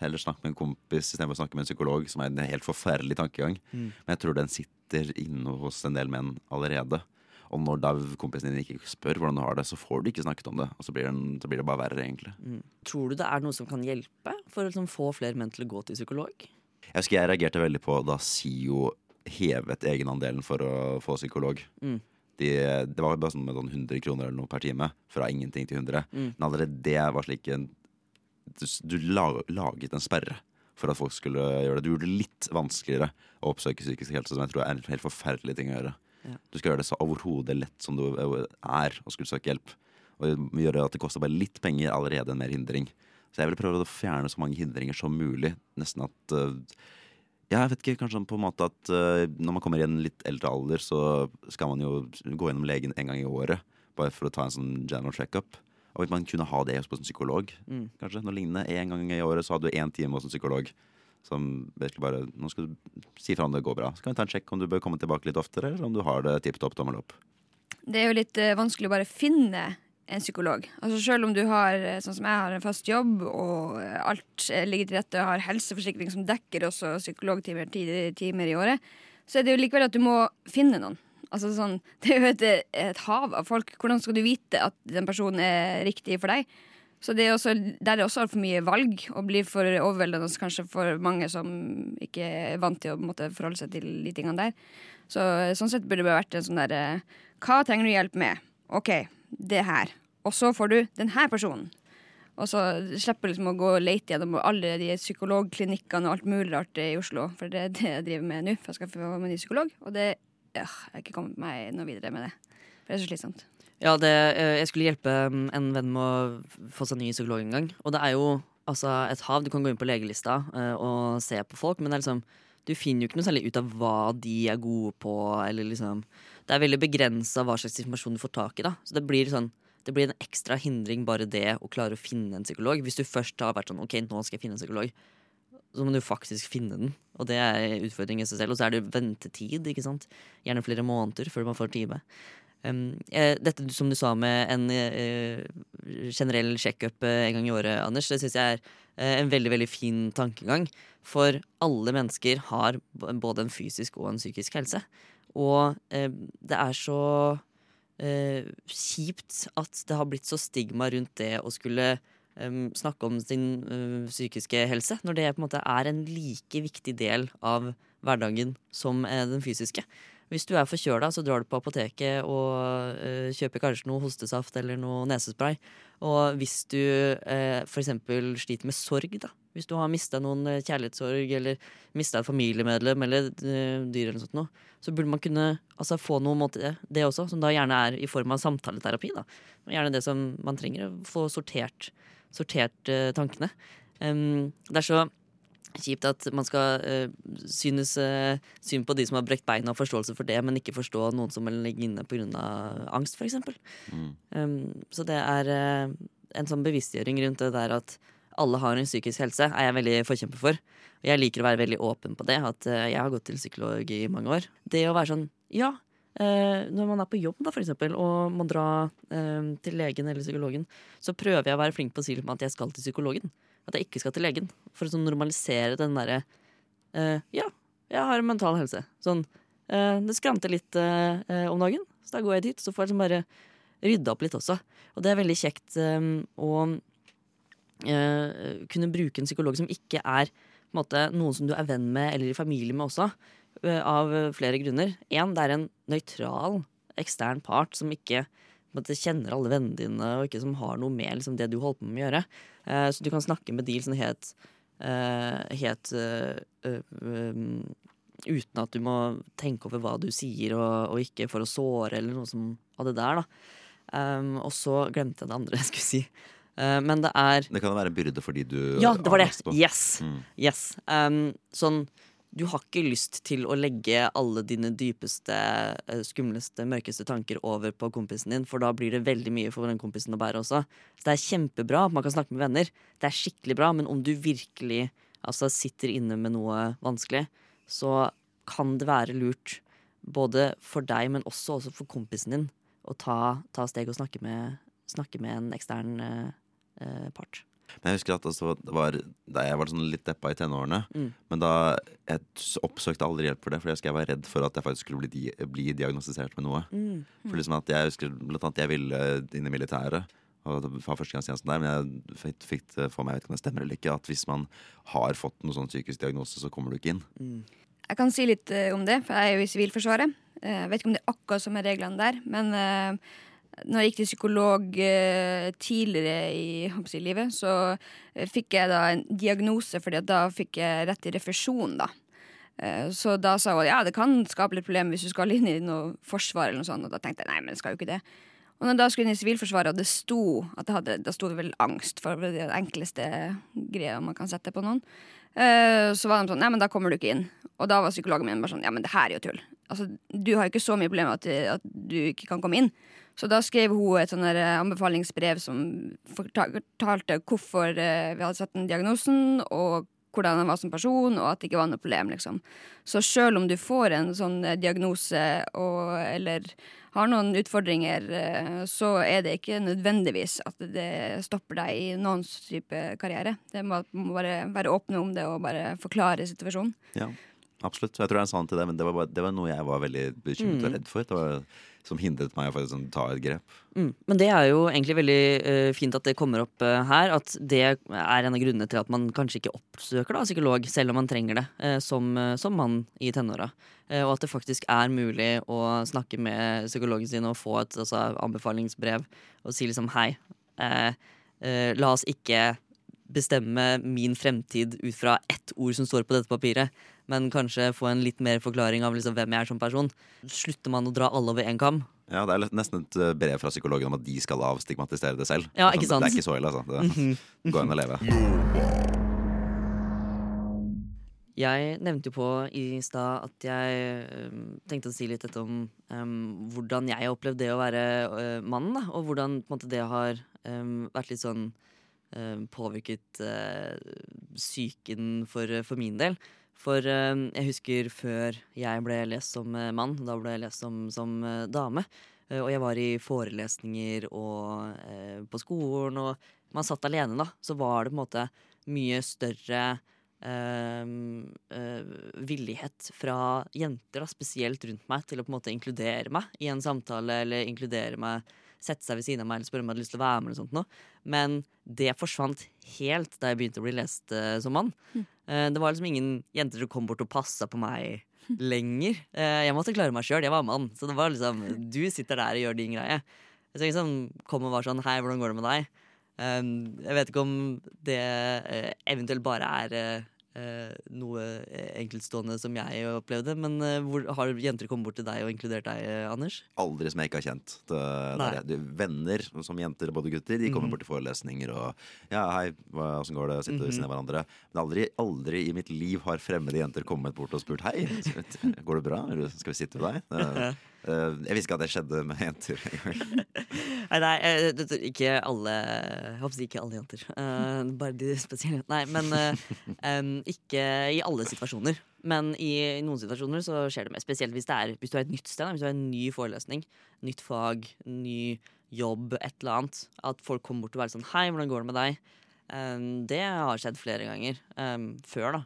Heller snakke med en kompis istedenfor å snakke med en psykolog, som er en helt forferdelig tankegang. Mm. Men jeg tror den sitter inne hos en del menn allerede. Og når da kompisen din ikke spør hvordan du har det, så får du ikke snakket om det. Og så blir, den, så blir det bare verre, egentlig. Mm. Tror du det er noe som kan hjelpe for å liksom, få flere menn til å gå til psykolog? Jeg husker jeg reagerte veldig på da SIO hevet egenandelen for å få psykolog. Mm. De, det var bare sånn med sånn 100 kroner eller noe per time. Fra ingenting til 100. Mm. Men allerede det var slik en Du, du la, laget en sperre for at folk skulle gjøre det. Du gjorde det litt vanskeligere å oppsøke psykisk helse, som jeg tror er en helt forferdelig ting å gjøre. Ja. Du skal gjøre det så overhodet lett som du er å skulle søke hjelp. Og gjøre at det koster bare litt penger, allerede en mer hindring. Så jeg vil prøve å fjerne så mange hindringer som mulig. Nesten at ja, jeg vet ikke, kanskje på en måte at uh, når man kommer i en litt eldre alder, så skal man jo gå gjennom legen en gang i året. Bare for å ta en sånn general check-up. Og hvis man kunne ha det hos en psykolog, Mm. kanskje. Noe lignende. En gang i året så hadde du én time hos en psykolog. Som basically bare Nå skal du si fra om det går bra. Så kan vi ta en sjekk om du bør komme tilbake litt oftere, eller om du har det tipp topp tommel opp. Det er jo litt uh, vanskelig å bare finne en psykolog. Altså Selv om du har eh, sånn som jeg har en fast jobb, og eh, alt eh, ligger til rette og har helseforsikring som dekker også psykologtimer ti timer i året, så er det jo likevel at du må finne noen. Altså sånn, Det er jo et, et hav av folk. Hvordan skal du vite at den personen er riktig for deg? Så det er også, Der er det også altfor mye valg, og blir for overveldende kanskje for mange som ikke er vant til å måte, forholde seg til de tingene der. Så Sånn sett burde det vært en sånn derre Hva trenger du hjelp med? OK, det her. Og så får du den her personen. Og så slipper du liksom å gå og lete gjennom alle de psykologklinikkene og alt mulig rart i Oslo. For det er det jeg driver med nå, for jeg skal få meg ny psykolog. Og det øh, jeg har ikke kommet meg noe videre med det. For det er så slitsomt. Ja, det, eh, jeg skulle hjelpe mm, en venn med å få seg ny psykolog en gang. Og det er jo altså, et hav. Du kan gå inn på legelista eh, og se på folk, men liksom, du finner jo ikke noe særlig ut av hva de er gode på. Eller liksom, det er veldig begrensa hva slags informasjon du får tak i. da Så det blir, sånn, det blir en ekstra hindring bare det å klare å finne en psykolog. Hvis du først har vært sånn OK, nå skal jeg finne en psykolog. Så må du faktisk finne den, og det er utfordringen i seg selv. Og så er det ventetid, ikke sant. Gjerne flere måneder før man får time. Um, dette som du sa med en uh, generell sjekkup eh, en gang i året, Anders, det syns jeg er uh, en veldig veldig fin tankegang. For alle mennesker har både en fysisk og en psykisk helse. Og eh, det er så eh, kjipt at det har blitt så stigma rundt det å skulle eh, snakke om sin eh, psykiske helse, når det på en måte er en like viktig del av hverdagen som eh, den fysiske. Hvis du er forkjøla, så drar du på apoteket og uh, kjøper kanskje noe hostesaft eller noe nesespray. Og hvis du uh, f.eks. sliter med sorg, da. Hvis du har mista noen eh, kjærlighetssorg eller mista et familiemedlem eller uh, dyr eller noe sånt noe, så burde man kunne altså, få noe mot det, det også, som da gjerne er i form av samtaleterapi. da. Gjerne det som man trenger, å få sortert, sortert uh, tankene. Um, det er så kjipt at man skal uh, synes uh, synd på de som har brekt beina og forståelse for det, men ikke forstå noen som ligger inne pga. angst, f.eks. Mm. Um, så det er uh, en sånn bevisstgjøring rundt det der at alle har en psykisk helse, er jeg veldig forkjemper for. Og jeg liker å være veldig åpen på det, at jeg har gått til psykolog i mange år. Det å være sånn, ja, når man er på jobb da, for eksempel, og må dra eh, til legen eller psykologen, så prøver jeg å være flink på å si at jeg skal til psykologen. At jeg ikke skal til legen. For å sånn normalisere den derre uh, Ja, jeg har mental helse. Sånn, Uh, det skranter litt eh, om dagen, så da går jeg dit. Så får jeg liksom bare rydda opp litt også. Og det er veldig kjekt um, å kunne bruke en psykolog som ikke er en måte, noen som du er venn med eller i familie med også. av flere grunner. En, det er en nøytral, ekstern part som ikke en måte, kjenner alle vennene dine, og ikke som har noe med liksom, det du holder på med å gjøre. Eh, så du kan snakke med de sånn helt, eh, helt eh, um, Uten at du må tenke over hva du sier, og, og ikke for å såre eller noe som av det der. da. Um, og så glemte jeg det andre jeg skulle si. Eh, men det er Det kan jo være en byrde for de du Ja, det var det! Yes. Mm. yes. Um, sånn du har ikke lyst til å legge alle dine dypeste, eh, skumleste, mørkeste tanker over på kompisen din, for da blir det veldig mye for den kompisen å bære også. Så det er kjempebra at man kan snakke med venner. Det er skikkelig bra, men om du virkelig altså, sitter inne med noe vanskelig, så kan det være lurt både for deg, men også, også for kompisen din, å ta, ta steg og snakke med, snakke med en ekstern eh, eh, part. Men jeg husker at altså, det var da jeg var sånn litt deppa i tenårene. Mm. Men da jeg oppsøkte aldri hjelp for det, for jeg husker jeg var redd for at jeg faktisk skulle bli, di bli diagnostisert med noe. Mm. For liksom at jeg husker blant annet jeg ville inn i militæret. Og det var førstegangstjenesten der, men jeg fikk, fikk det for meg, jeg vet ikke om det stemmer eller ikke, at hvis man har fått noen sånn psykisk diagnose, så kommer du ikke inn. Mm. Jeg kan si litt eh, om det, for jeg er jo i Sivilforsvaret. Eh, Jeg vet ikke om det er akkurat som er reglene der, men eh, når jeg gikk til psykolog eh, tidligere i, i livet, så eh, fikk jeg da en diagnose, fordi da fikk jeg rett til refusjon, da. Eh, Så da sa hun ja, det kan skape litt problemer hvis du skal inn i noe forsvar, eller noe sånt, og da tenkte jeg nei, men det skal jo ikke det. Og når da skulle inn i Sivilforsvaret, og det sto at det hadde, da sto det vel angst, for det er den enkleste greia man kan sette på noen, så var de sånn nei, men da kommer du ikke inn. Og da var psykologen min bare sånn ja, men det her er jo tull. Altså, du har jo ikke så mye problemer at, at du ikke kan komme inn. Så da skrev hun et sånn eh, anbefalingsbrev som fortalte hvorfor eh, vi hadde satt den diagnosen, og hvordan han var som person, og at det ikke var noe problem. liksom. Så selv om du får en sånn eh, diagnose og, eller har noen utfordringer, så er det ikke nødvendigvis at det stopper deg i noen type karriere. Det må, må bare være åpne om det og bare forklare situasjonen. Ja, absolutt. Jeg tror jeg sa det til deg, men det var, bare, det var noe jeg var veldig bekymret og redd for. Det var som hindret meg å sånn, ta et grep. Mm. Men det er jo egentlig veldig uh, fint at det kommer opp uh, her. At det er en av grunnene til at man kanskje ikke oppsøker da, psykolog, selv om man trenger det uh, som, som mann i tenåra. Og at det faktisk er mulig å snakke med psykologen sin og få et altså, anbefalingsbrev og si liksom hei, la oss ikke bestemme min fremtid ut fra ett ord som står på dette papiret, men kanskje få en litt mer forklaring av liksom hvem jeg er som person. Slutter man å dra alle over én kam? Ja, Det er nesten et eh, brev fra psykologen om at de skal avstigmatisere det selv. Ja, ikke sant? Mhm. Det er ikke så ille, altså. Det går an å leve. Jeg nevnte jo på i stad at jeg øhm, tenkte å si litt dette om øhm, hvordan jeg har opplevd det å være øh, mann, da, og hvordan måte, det har øhm, vært litt sånn øhm, påvirket øh, psyken for, for min del. For jeg husker før jeg ble lest som øh, mann, da ble jeg lest som, som øh, dame. Og jeg var i forelesninger og på skolen, og man satt alene, da. Så var det på en måte mye større eh, villighet fra jenter, da, spesielt rundt meg, til å på en måte inkludere meg i en samtale, eller inkludere meg, sette seg ved siden av meg eller spørre om jeg hadde lyst til å være med. eller sånt noe. Men det forsvant helt da jeg begynte å bli lest uh, som mann. Eh, det var liksom ingen jenter som kom bort og passa på meg lenger. Uh, jeg måtte klare meg sjøl, jeg var mann. Så det var liksom Du sitter der og gjør din greie. Så jeg liksom kom og var sånn Hei, hvordan går det med deg? Jeg vet ikke om det eh, eventuelt bare er eh, eh, noe enkeltstående som jeg opplevde, men hvor, har jenter kommet bort til deg og inkludert deg, Anders? Aldri som jeg ikke har kjent. Det, det det, venner som jenter, både gutter, de kommer mm. bort til forelesninger og Ja, hei, åssen går det? Sitter ved Mhm. siden av hverandre. Men aldri, aldri i mitt liv har fremmede jenter kommet bort og spurt Hei, går det bra? Skal vi sitte ved deg? Det, jeg visste ikke at det skjedde med jenter. Nei, nei eh, ikke alle Jeg håper ikke alle jenter. Eh, bare de spesielle. Nei, men eh, ikke i alle situasjoner. Men i noen situasjoner så skjer det mer. Spesielt hvis, det er, hvis du er et nytt sted. Hvis du har en ny forelesning, nytt fag, ny jobb, et eller annet. At folk kommer bort og er sånn Hei, hvordan går det med deg? Det har skjedd flere ganger. før, da.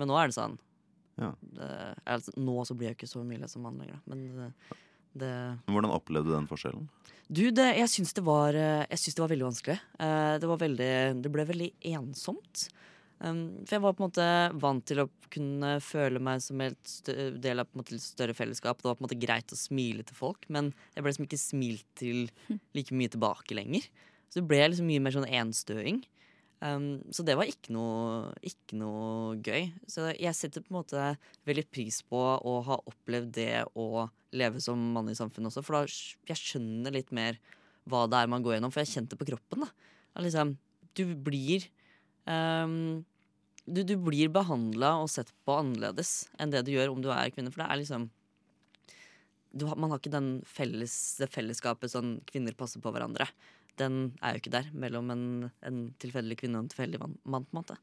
Men nå er det sånn Ja. det, altså, Nå så blir jeg ikke så mye lest som mann lenger. Men det, det Hvordan opplevde du den forskjellen? du, det, jeg syns det, var, eh, jeg syns det var veldig vanskelig. Eh, Det, var veldig, det ble veldig ensomt. Um, for jeg var på en måte vant til å kunne føle meg som helt del av litt større fellesskap. Det var på en måte greit å smile til folk, men jeg ble liksom ikke smilt til like mye tilbake lenger. Så det ble liksom mye mer sånn enstøing. Um, så det var ikke noe, ikke noe gøy. Så jeg setter på en måte veldig pris på å ha opplevd det å leve som mann i samfunnet også, for da jeg skjønner litt mer hva det er man går gjennom, for jeg kjente på kroppen. da. Liksom, du blir um, du, du blir behandla og sett på annerledes enn det du gjør om du er kvinne. For det er liksom du Man har ikke den felles, det fellesskapet sånn kvinner passer på hverandre. Den er jo ikke der mellom en, en tilfeldig kvinne og en tilfeldig mann. på en måte.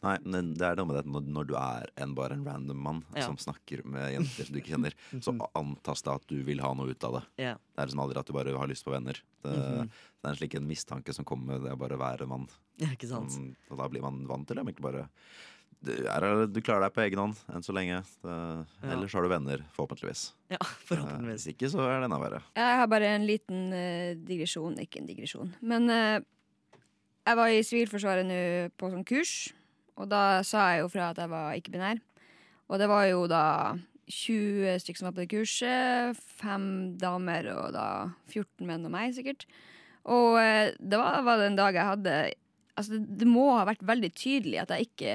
Nei, men det er noe med det når, du er en, bare en random mann Ja. som snakker med jenter som du ikke kjenner, så antas det at du vil ha noe ut av det. Ja. Det er liksom aldri at du bare har lyst på venner. Det, Mhm. det er en slik en mistanke som kommer med det å bare være mann. Ja, ikke sant? Som, og da blir man vant til det. Men ikke bare du, er, du klarer deg på egen hånd enn så lenge. Det, Ja. Ellers har du venner, forhåpentligvis. Ja, Eh, forhåpentligvis. Hvis ikke, så er det enda verre. Jeg har bare en liten uh, digresjon, ikke en digresjon. Men uh, jeg var i Sivilforsvaret nå på sånn kurs, og da sa jeg jo fra at jeg var ikke-binær. Og det var jo da 20 stykker som var på det kurset, fem damer og da 14 menn og meg, sikkert. Og uh, det var, var det en dag jeg hadde Altså, det, det må ha vært veldig tydelig at jeg ikke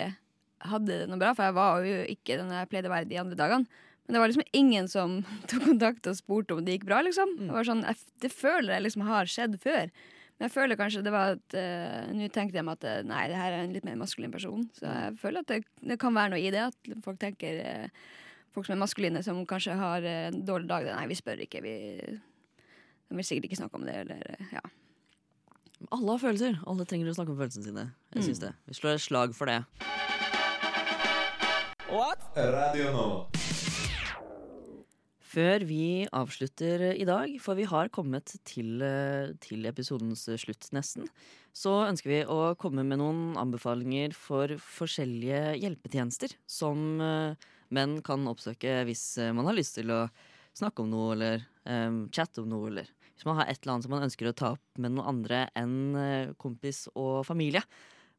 hadde det noe bra, for jeg var jo ikke den jeg pleide å være de andre dagene. Men det var liksom ingen som tok kontakt og spurte om det gikk bra. liksom. Det, var sånn, jeg, det føler jeg liksom har skjedd før. Men jeg føler kanskje det var at uh, Nå tenkte jeg meg at eh, nei, det her er en litt mer maskulin person. Så jeg føler at det, det kan være noe i det. At folk tenker uh, Folk som er maskuline, som kanskje har uh, en dårlig dag. Nei, vi spør ikke. vi... De vil sikkert ikke snakke om det. Eller, ja. Alle har følelser. Alle trenger å snakke om følelsene sine. Jeg synes det. Vi slår et slag for det. Før vi avslutter i dag, for vi har kommet til, eh, til episodens slutt nesten, så ønsker vi å komme med noen anbefalinger for forskjellige hjelpetjenester som eh, menn kan oppsøke hvis eh, man har lyst til å snakke om noe eller um, chatte om noe, eller hvis man har et eller annet som man ønsker å ta opp med noen andre enn kompis og familie.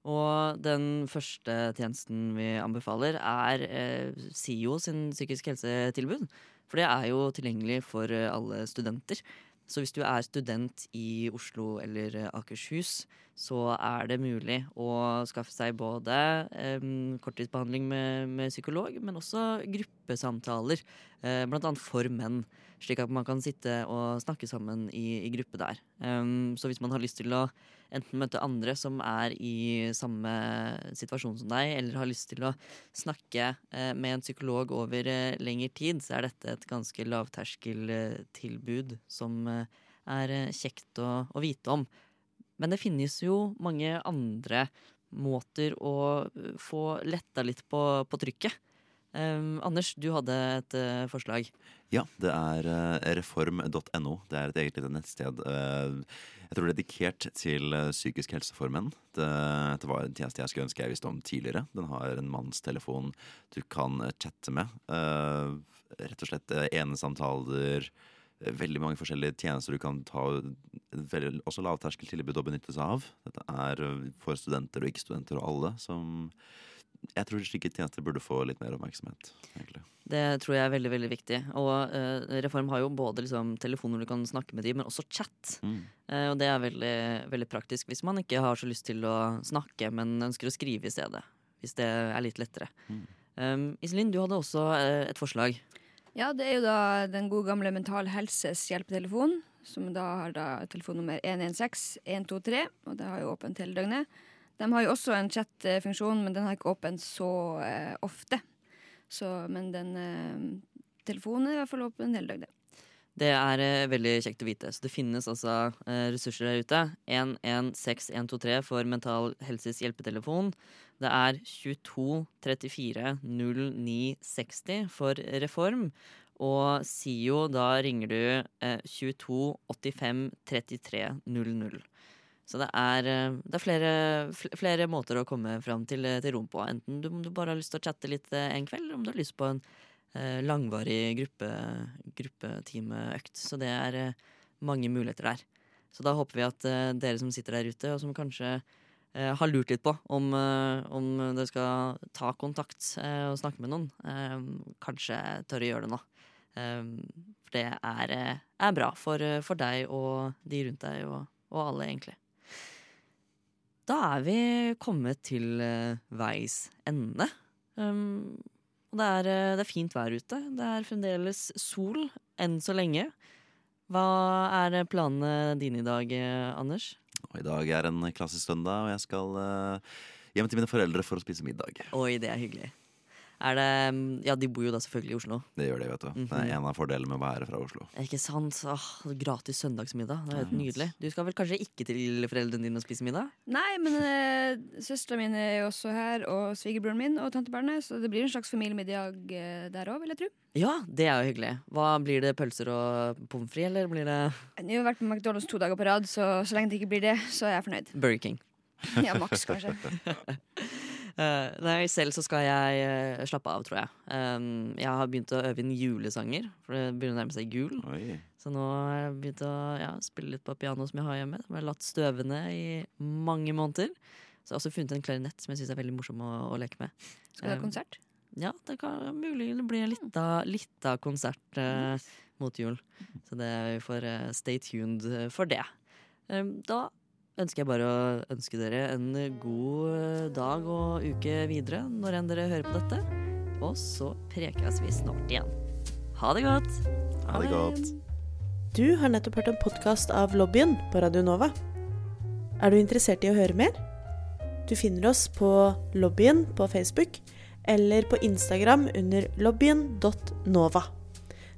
Og den første tjenesten vi anbefaler, er eh, SIO sin psykisk helsetilbud. For det er jo tilgjengelig for eh, alle studenter. Så hvis du er student i Oslo eller eh, Akershus, så er det mulig å skaffe seg både eh, korttidsbehandling med, med psykolog, men også gruppesamtaler, eh, blant annet for menn. Slik at man kan sitte og snakke sammen i, i gruppe der. Um, så hvis man har lyst til å enten møte andre som er i samme situasjon som deg, eller har lyst til å snakke uh, med en psykolog over uh, lengre tid, så er dette et ganske lavterskeltilbud som uh, er kjekt å, å vite om. Men det finnes jo mange andre måter å få letta litt på, på trykket. Um, Anders, du hadde et uh, forslag. Ja, det er uh, reform.no. Det er et eget lite nettsted. Uh, jeg tror dedikert til eh, psykisk helse for menn. Det, det var en tjeneste jeg skulle ønske jeg visste om tidligere. Den har en mannstelefon du kan eh, chatte med. Eh, rett og slett eh, enesamtaler. eh, Veldig mange forskjellige tjenester du kan ta. Også lavterskeltilbud å benytte seg av. Dette er eh, for studenter og ikke-studenter og alle som Jeg tror slike tjenester burde få litt mer oppmerksomhet. egentlig. Det tror jeg er veldig veldig viktig. Og uh, Reform har jo både liksom, telefoner du kan snakke med dem, men også chat. Mm. Uh, og det er veldig, veldig praktisk hvis man ikke har så lyst til å snakke, men ønsker å skrive i stedet. Hvis det er litt lettere. Mm. Um, Iselin, du hadde også uh, et forslag. Ja, det er jo da den gode gamle Mental Helses hjelpetelefon, som da har da telefonnummer 116 123, og det har jo åpent hele døgnet. De har jo også en chat-funksjon, men den har ikke åpen så eh, ofte. Så, men den eh, telefonen er i hvert fall åpen hele døgnet. Det er eh, veldig kjekt å vite. Så det finnes altså eh, ressurser der ute. 116123 for Mental Helses hjelpetelefon. Det er 22 34 09 60 for Reform. Og SIO, da ringer du eh, 22 85 33 00. Så det er, eh, det er flere, flere måter å komme fram til, eh, til rom på. Enten du, du bare har lyst til å chatte litt eh, en kveld, eller om du har lyst på en eh, langvarig gruppe, gruppetimeøkt. Så det er eh, mange muligheter der. Så da håper vi at eh, dere som sitter der ute, og som kanskje har lurt litt på om, om dere skal ta kontakt og snakke med noen, kanskje tør å gjøre det nå. For det er, er bra for, for deg og de rundt deg, og, og alle, egentlig. Da er vi kommet til eh, veis ende. Um, og det er, eh, det er fint vær ute. Det er fremdeles sol, enn så lenge. Hva er planene dine i dag, eh, Anders? Og I dag er en klassisk søndag, og jeg skal eh, hjem til mine foreldre for å spise middag. Oi, det er hyggelig. Er det mm, Ja, de bor jo da selvfølgelig i Oslo. Det gjør de, vet du. Det er en av fordelene med å være fra Oslo. Ikke sant? Åh, gratis søndagsmiddag. Det er helt nydelig. Du skal vel kanskje ikke til foreldrene dine og spise middag? Nei, men eh, søstera mi er jo også her, og svigerbroren min og tantebarnet, så det blir en slags familiemiddag eh, der òg, vil jeg tro. Ja, det er jo hyggelig. Hva Blir det pølser og pommes frites, eller blir det Jeg har vært på McDonald's to dager på rad, så så lenge det ikke blir det, så er jeg fornøyd. Burger King? Ja, maks, kanskje. Eh, nei, selv så skal jeg eh, slappe av, tror jeg. Um, jeg har begynt å øve inn julesanger, for det begynner å nærme seg jul. Oi. Så nå har jeg begynt å ja, spille litt på piano som jeg har hjemme. Som jeg har latt støvende i mange måneder. Så jeg har også funnet en klarinett som jeg syns er veldig morsom å, å leke med. Skal du ha Um, konsert? Ja, det kan mulig det blir av lita, lita konsert eh, mot jul. Så det vi får eh, stay tuned eh, for det. Um, da ønsker jeg bare å ønske dere en god dag og uke videre når enn dere hører på dette. Og så prekes vi snart igjen. Ha det godt! Ha det godt. Du har nettopp hørt en podkast av Lobbyen på Radio Nova. Er du interessert i å høre mer? Du finner oss på Lobbyen på Facebook eller på Instagram under lobbyen.nova.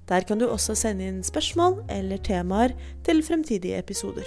Der kan du også sende inn spørsmål eller temaer til fremtidige episoder.